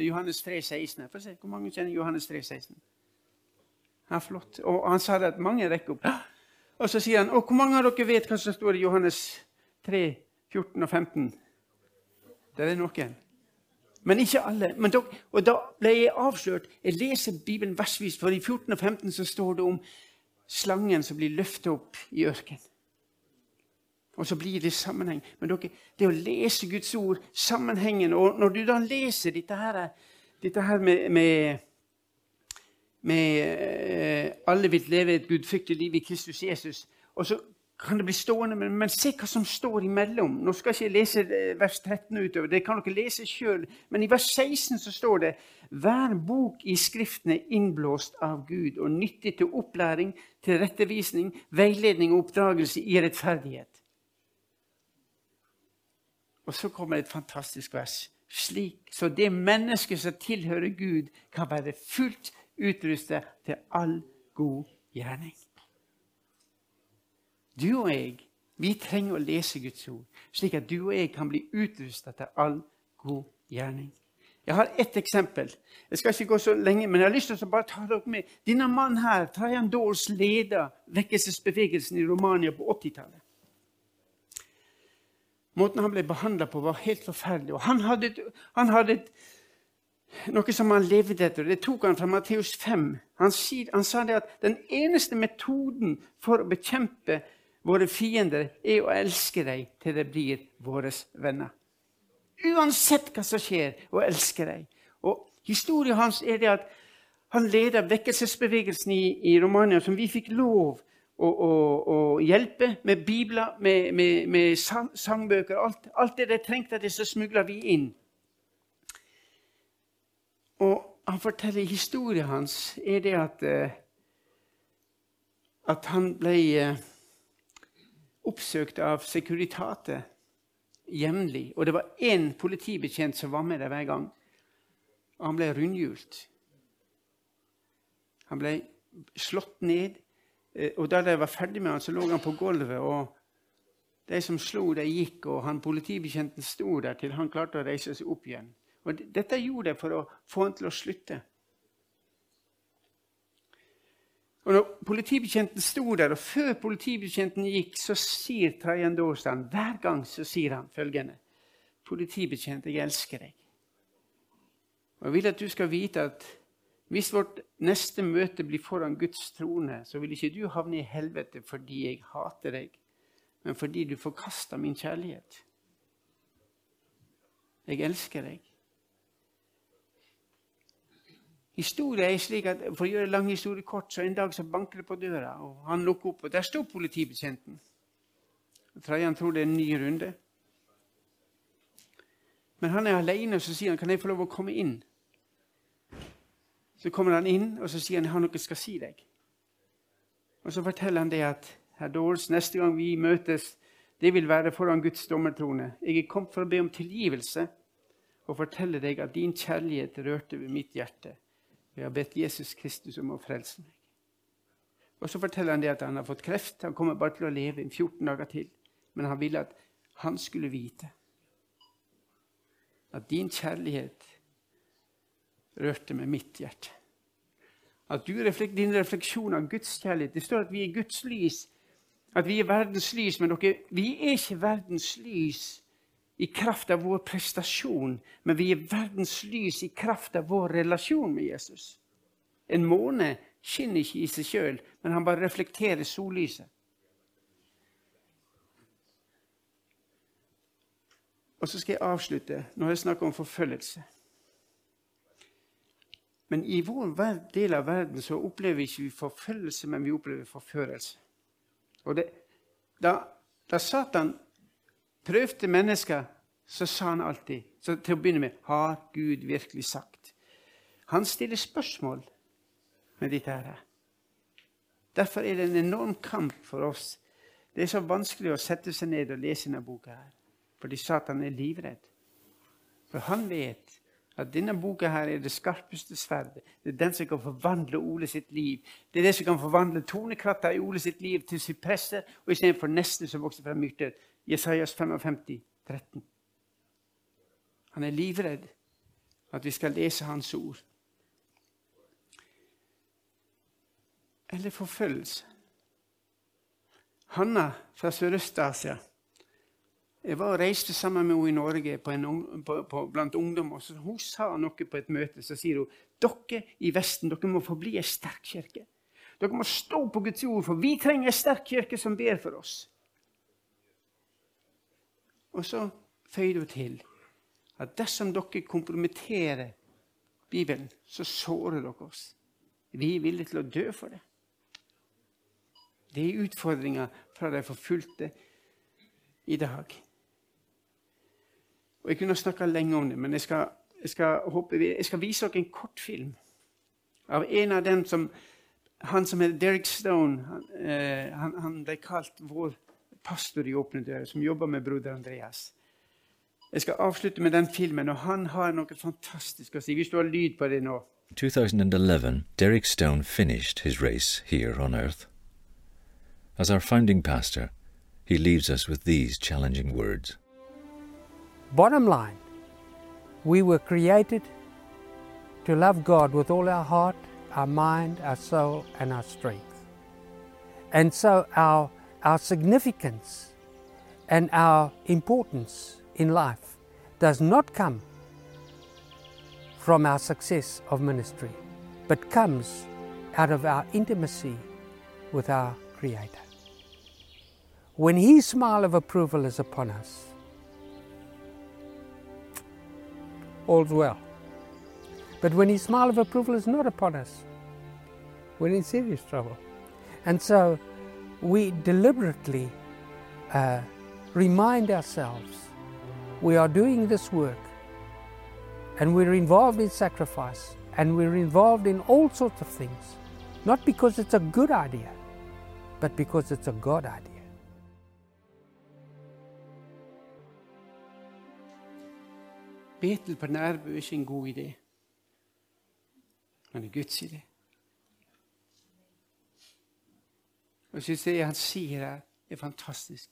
Johannes 3, 16? Få se, hvor mange kjenner Johannes 3, 16? Ja, flott. Og han sa det at mange rekker opp. Og så sier han, og hvor mange av dere vet hva som står i Johannes 3, 14 og 15? Det er noen. Men ikke alle. Men da, og da ble jeg avslørt. Jeg leser Bibelen versvis, for i 14 og 15 så står det om slangen som blir løftet opp i ørkenen. Og så blir det sammenheng. Men dere, det å lese Guds ord, sammenhengen Og når du da leser dette her, dette her med, med, med eh, Alle vil leve et gudfryktig liv i Kristus Jesus. Og så kan det bli stående, men, men, se hva som står imellom. Nå skal jeg ikke lese eh, vers 13 utover, det kan dere lese sjøl. Men i vers 16 så står det hver bok i Skriften er innblåst av Gud og nyttig til opplæring, til rettevisning, veiledning og oppdragelse i rettferdighet. Og så kommer et fantastisk vers. Slik, så det mennesket som tilhører Gud, kan være fullt utrustet til all god gjerning. Du og jeg vi trenger å lese Guds ord, slik at du og jeg kan bli utrustet til all god gjerning. Jeg har ett eksempel. Jeg skal ikke gå så lenge, men jeg har lyst til å bare ta dere med. Denne mannen her, Trajan Dawes, leder vekkelsesbevegelsen i Romania på 80-tallet. Måten han ble behandla på, var helt forferdelig. Og han hadde, han hadde noe som han levde etter. Det tok han fra Matteus 5. Han, han sa det at den eneste metoden for å bekjempe våre fiender, er å elske dem til de blir våre venner. Uansett hva som skjer, å elske dem. Og Historien hans er det at han leder vekkelsesbevegelsen i, i Romania, som vi fikk lov å, å, å hjelpe med bibler, med, med, med sang, sangbøker. Alt, alt det de trengte, det så smugla vi inn. Og han forteller historien hans er det at, eh, at han ble eh, oppsøkt av Securitate jevnlig. Og det var én politibetjent som var med der hver gang. Og han ble rundhjult. Han ble slått ned. Eh, og da de var ferdig med han, så lå han på gulvet. og De som slo, de gikk, og han politibetjenten sto der til han klarte å reise seg opp igjen. Og Dette gjorde de for å få han til å slutte. Og når Politibetjenten sto der, og før politibetjenten gikk, så sier Trajan Dårstand hver gang så sier han følgende Politibetjent, jeg elsker deg. Og Jeg vil at du skal vite at hvis vårt neste møte blir foran Guds trone, så vil ikke du havne i helvete fordi jeg hater deg, men fordi du forkasta min kjærlighet. Jeg elsker deg. Historia er slik at, For å gjøre lang historie kort, så en dag så banker det på døra, og han lukker opp, og der står politibetjenten. Trajan tror det er en ny runde. Men han er alene, og så sier han, 'Kan jeg få lov å komme inn?' Så kommer han inn, og så sier han, 'Jeg har noe jeg skal si deg'. Og Så forteller han det at herr Dawes, neste gang vi møtes, det vil være foran Guds dommertrone. Jeg er kommet for å be om tilgivelse og fortelle deg at din kjærlighet rørte ved mitt hjerte. Jeg har bedt Jesus Kristus om å frelse meg. Og Så forteller han det at han har fått kreft. Han kommer bare til å leve i 14 dager til. Men han ville at han skulle vite at din kjærlighet rørte med mitt hjerte. At du reflekt, din refleksjon av Guds kjærlighet Det står at vi er Guds lys. At vi er verdens lys. Men dere, vi er ikke verdens lys i kraft av vår prestasjon, men vi er verdens lys i kraft av vår relasjon med Jesus. En måne skinner ikke i seg sjøl, men han bare reflekterer sollyset. Og så skal jeg avslutte. Nå har jeg snakket om forfølgelse. Men i vår del av verden så opplever vi ikke forfølgelse, men vi opplever forførelse. Og det, da, da Satan prøvde mennesker, så sa han alltid så Til å begynne med har Gud virkelig sagt? Han stiller spørsmål med dette. her. Derfor er det en enorm kamp for oss. Det er så vanskelig å sette seg ned og lese denne boka her, fordi Satan er livredd. For han vet at denne boka her er det skarpeste sverdet. Det er den som kan forvandle Ole sitt liv. Det er det som kan forvandle tornekratta i Ole sitt liv til sypresser, og istedenfor neste som vokser fra myrter. Jesajas 55, 13. Han er livredd at vi skal lese hans ord. Eller forfølgelse. Hanna fra Sørøst-Asia jeg var og reiste sammen med henne i Norge på en, på, på, blant ungdom. og Hun sa noe på et møte. Så sier hun dere i Vesten dere må forbli en sterk kirke. Dere må stå på Guds ord, for vi trenger en sterk kirke som ber for oss. Og så føyer hun til at dersom dere kompromitterer Bibelen, så sårer dere oss. Vi er villige til å dø for det. Det er utfordringa fra de forfulgte i dag. Og Jeg kunne snakka lenge om det, men jeg skal, jeg, skal håpe, jeg skal, vise dere en kortfilm av en av dem som Han som heter Derek Stone. Han, eh, han, han ble kalt vår pastor i Åpne dører, som jobber med broder Andreas. Jeg skal avslutte med den filmen, og han har noe fantastisk å si. Hvis du har lyd på det nå. 2011, Derek Stone finished his race here on earth. As our founding pastor, he leaves us with these challenging words. Bottom line, we were created to love God with all our heart, our mind, our soul, and our strength. And so our, our significance and our importance in life does not come from our success of ministry, but comes out of our intimacy with our Creator. When His smile of approval is upon us, all's well. But when His smile of approval is not upon us, we're in serious trouble. And so we deliberately uh, remind ourselves we are doing this work and we're involved in sacrifice and we're involved in all sorts of things, not because it's a good idea, but because it's a God idea. Betel på Nærbø er ikke en god idé, men det er Guds idé. Og jeg synes det han sier her, er fantastisk.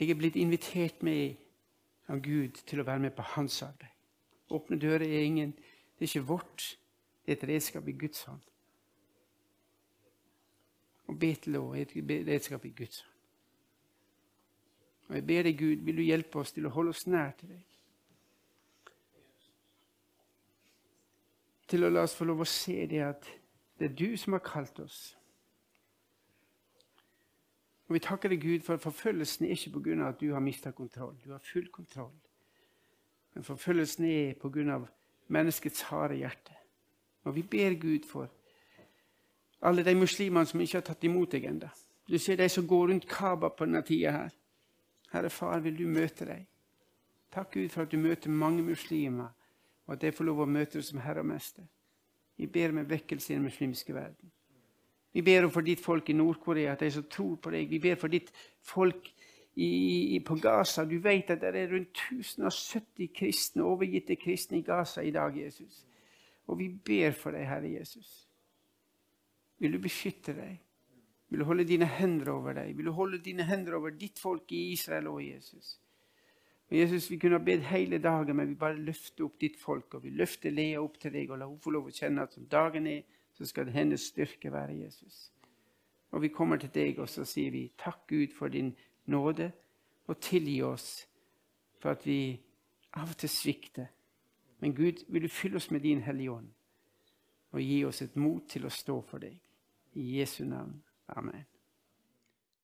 Jeg er blitt invitert med av Gud til å være med på hans arbeid. Åpne dører er ingen Det er ikke vårt, det er et redskap i Guds hånd. Og Betel er et redskap i Guds hånd. Og Jeg ber deg, Gud, vil du hjelpe oss til å holde oss nær til deg? Til å la oss få lov å se det at det er du som har kalt oss. Og Vi takker deg, Gud, for forfølgelsen er ikke av at du har mista kontroll. Du har full kontroll. Men forfølgelsen er av menneskets harde hjerte. Og vi ber Gud for alle de muslimene som ikke har tatt imot deg ennå. Du ser de som går rundt Kaba på denne tida her. Herre Far, vil du møte dem? Takk, Gud, for at du møter mange muslimer, og at de får lov å møte deg som Herre og Mester. Vi ber om en vekkelse i den muslimske verden. Vi ber for ditt folk i Nord-Korea, at de som tror på deg. Vi ber for ditt folk i, i, på Gaza. Du vet at det er rundt 1070 kristne, overgitte kristne i Gaza i dag, Jesus. Og vi ber for deg, Herre Jesus. Vil du beskytte deg? Vil du holde dine hender over deg? Vil du holde dine hender over ditt folk i Israel og Jesus? Og Jesus, Vi kunne ha bedt hele dagen, men vi bare løfter opp ditt folk. Og vi løfter Lea opp til deg og la henne få lov å kjenne at som dagen er, så skal hennes styrke være Jesus. Og vi kommer til deg, og så sier vi takk, Gud, for din nåde, og tilgi oss for at vi av og til svikter. Men Gud, vil du fylle oss med din Hellige Ånd og gi oss et mot til å stå for deg. I Jesu navn. Amen.